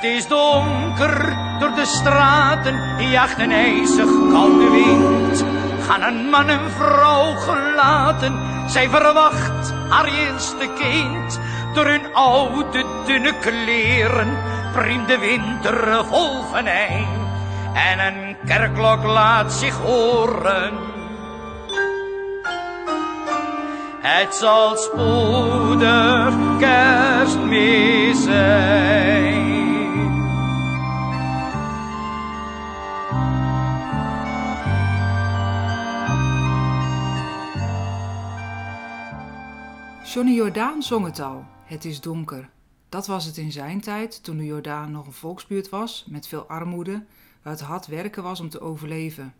Het is donker door de straten, jacht een ijzig koude wind. Gaan een man en vrouw gelaten, zij verwacht haar eerste kind. Door hun oude dunne kleren, priem de winter vol venijn. En een kerkklok laat zich horen. Het zal spoedig kerstmis zijn. Johnny Jordaan zong het al. Het is donker. Dat was het in zijn tijd, toen de Jordaan nog een volksbuurt was, met veel armoede, waar het hard werken was om te overleven.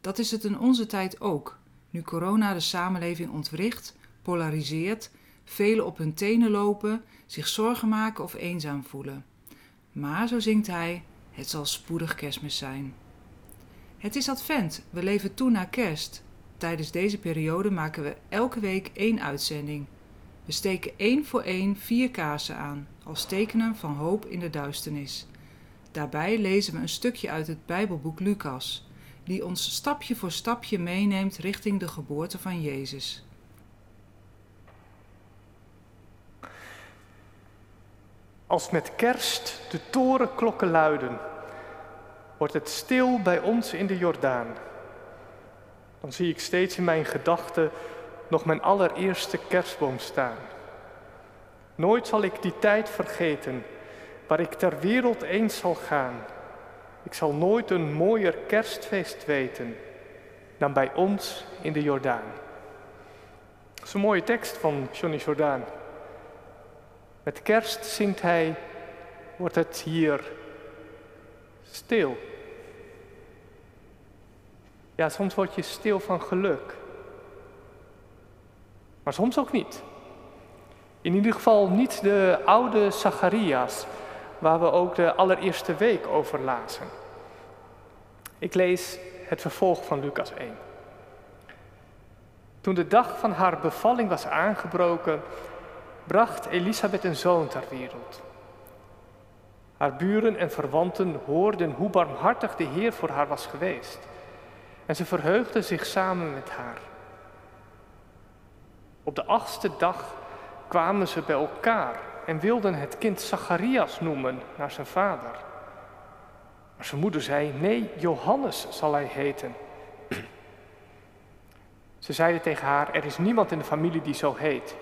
Dat is het in onze tijd ook, nu corona de samenleving ontwricht, polariseert, velen op hun tenen lopen, zich zorgen maken of eenzaam voelen. Maar, zo zingt hij, het zal spoedig kerstmis zijn. Het is advent, we leven toe naar kerst. Tijdens deze periode maken we elke week één uitzending. We steken één voor één vier kaarsen aan, als tekenen van hoop in de duisternis. Daarbij lezen we een stukje uit het Bijbelboek Lucas, die ons stapje voor stapje meeneemt richting de geboorte van Jezus. Als met kerst de torenklokken luiden, wordt het stil bij ons in de Jordaan. Dan zie ik steeds in mijn gedachten nog mijn allereerste kerstboom staan. Nooit zal ik die tijd vergeten waar ik ter wereld eens zal gaan. Ik zal nooit een mooier kerstfeest weten dan bij ons in de Jordaan. Dat is een mooie tekst van Johnny Jordaan. Met kerst zingt hij, wordt het hier stil. Ja, soms word je stil van geluk. Maar soms ook niet. In ieder geval niet de oude Zacharias, waar we ook de allereerste week over lazen. Ik lees het vervolg van Lucas 1. Toen de dag van haar bevalling was aangebroken, bracht Elisabeth een zoon ter wereld. Haar buren en verwanten hoorden hoe barmhartig de Heer voor haar was geweest. En ze verheugden zich samen met haar. Op de achtste dag kwamen ze bij elkaar en wilden het kind Zacharias noemen naar zijn vader. Maar zijn moeder zei: Nee, Johannes zal hij heten. Ze zeiden tegen haar: Er is niemand in de familie die zo heet.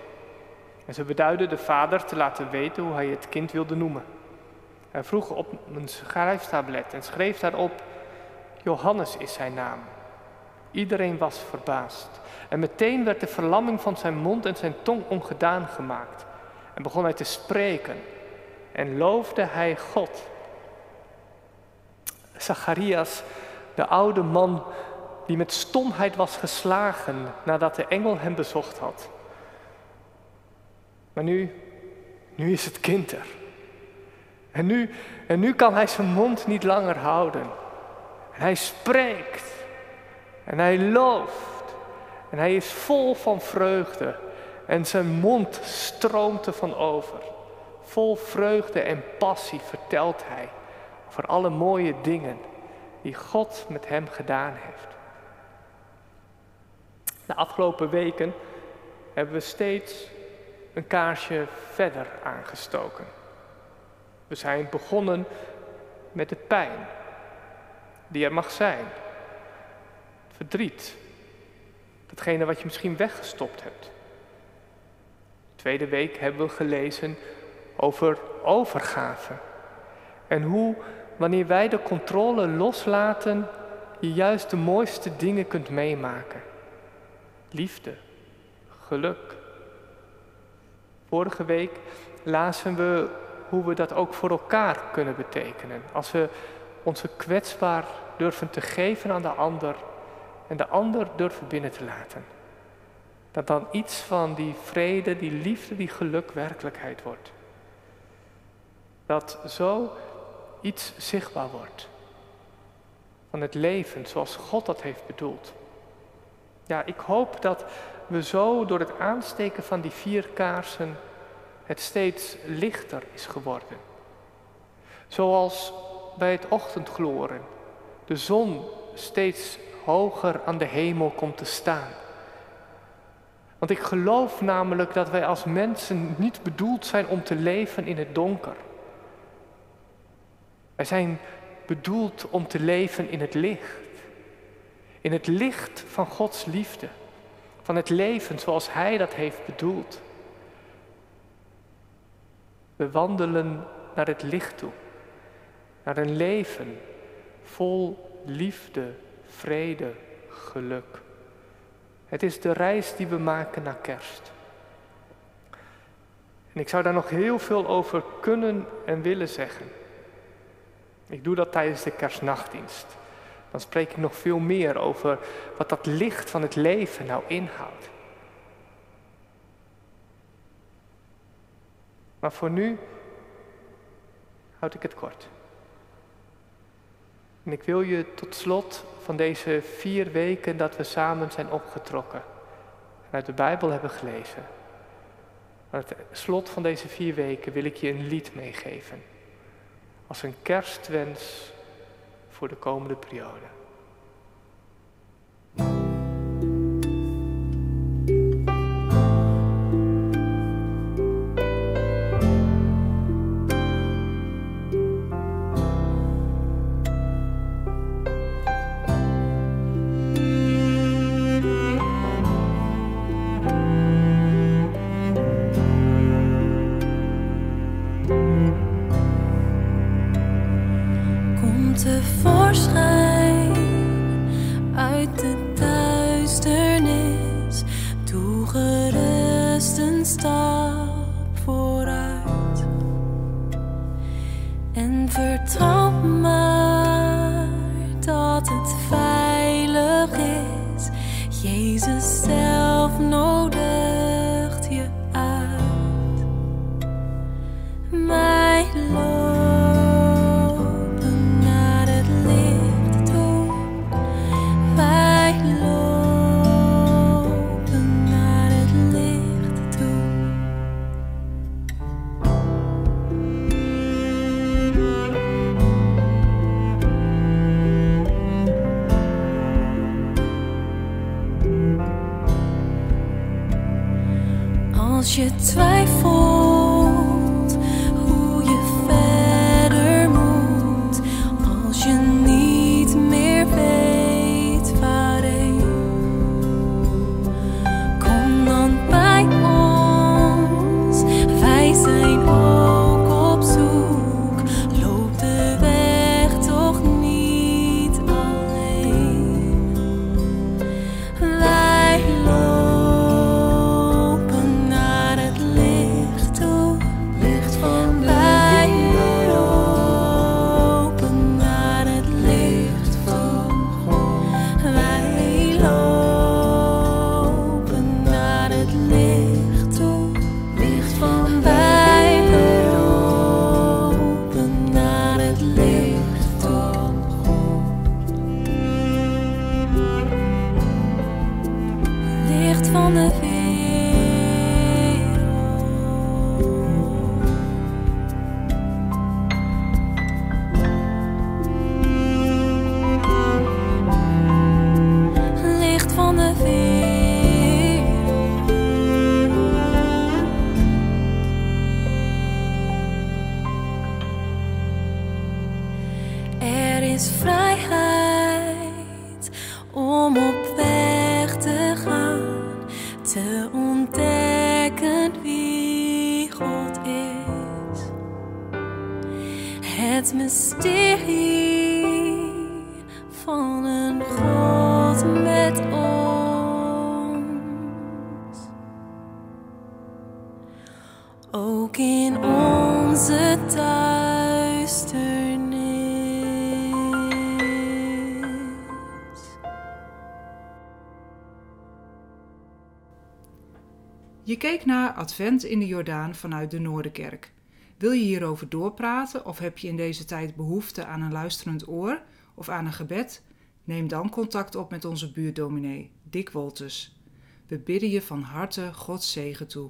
En ze beduidden de vader te laten weten hoe hij het kind wilde noemen. Hij vroeg op een schrijftablet en schreef daarop: Johannes is zijn naam. Iedereen was verbaasd. En meteen werd de verlamming van zijn mond en zijn tong ongedaan gemaakt. En begon hij te spreken. En loofde hij God. Zacharias, de oude man die met stomheid was geslagen nadat de engel hem bezocht had. Maar nu, nu is het kind er. En nu, en nu kan hij zijn mond niet langer houden. En hij spreekt. En hij looft. En hij is vol van vreugde. En zijn mond stroomt ervan over. Vol vreugde en passie vertelt hij over alle mooie dingen die God met hem gedaan heeft. De afgelopen weken hebben we steeds een kaarsje verder aangestoken. We zijn begonnen met de pijn die er mag zijn. Verdriet. Datgene wat je misschien weggestopt hebt. tweede week hebben we gelezen over overgave. En hoe, wanneer wij de controle loslaten, je juist de mooiste dingen kunt meemaken. Liefde, geluk. Vorige week lazen we hoe we dat ook voor elkaar kunnen betekenen. Als we onze kwetsbaar durven te geven aan de ander en de ander durven binnen te laten. Dat dan iets van die vrede, die liefde, die geluk werkelijkheid wordt. Dat zo iets zichtbaar wordt. Van het leven zoals God dat heeft bedoeld. Ja, ik hoop dat we zo door het aansteken van die vier kaarsen het steeds lichter is geworden. Zoals bij het ochtendgloren de zon steeds hoger aan de hemel komt te staan. Want ik geloof namelijk dat wij als mensen niet bedoeld zijn om te leven in het donker. Wij zijn bedoeld om te leven in het licht. In het licht van Gods liefde. Van het leven zoals Hij dat heeft bedoeld. We wandelen naar het licht toe. Naar een leven vol liefde, vrede, geluk. Het is de reis die we maken naar kerst. En ik zou daar nog heel veel over kunnen en willen zeggen. Ik doe dat tijdens de kerstnachtdienst. Dan spreek ik nog veel meer over wat dat licht van het leven nou inhoudt. Maar voor nu houd ik het kort. En ik wil je tot slot van deze vier weken dat we samen zijn opgetrokken en uit de Bijbel hebben gelezen. Aan het slot van deze vier weken wil ik je een lied meegeven. Als een kerstwens voor de komende periode. tevoorschijn uit de duisternis. Doe gerust een stap vooruit en vertrouw maar dat het veilig is. Jezus zegt. 却在风 is vrijheid om op weg te gaan, te ontdekken wie God is. Het mysterie van een God met ons. Ook in onze Je keek naar Advent in de Jordaan vanuit de Noorderkerk. Wil je hierover doorpraten of heb je in deze tijd behoefte aan een luisterend oor of aan een gebed? Neem dan contact op met onze buurdominee, Dick Wolters. We bidden je van harte Gods zegen toe.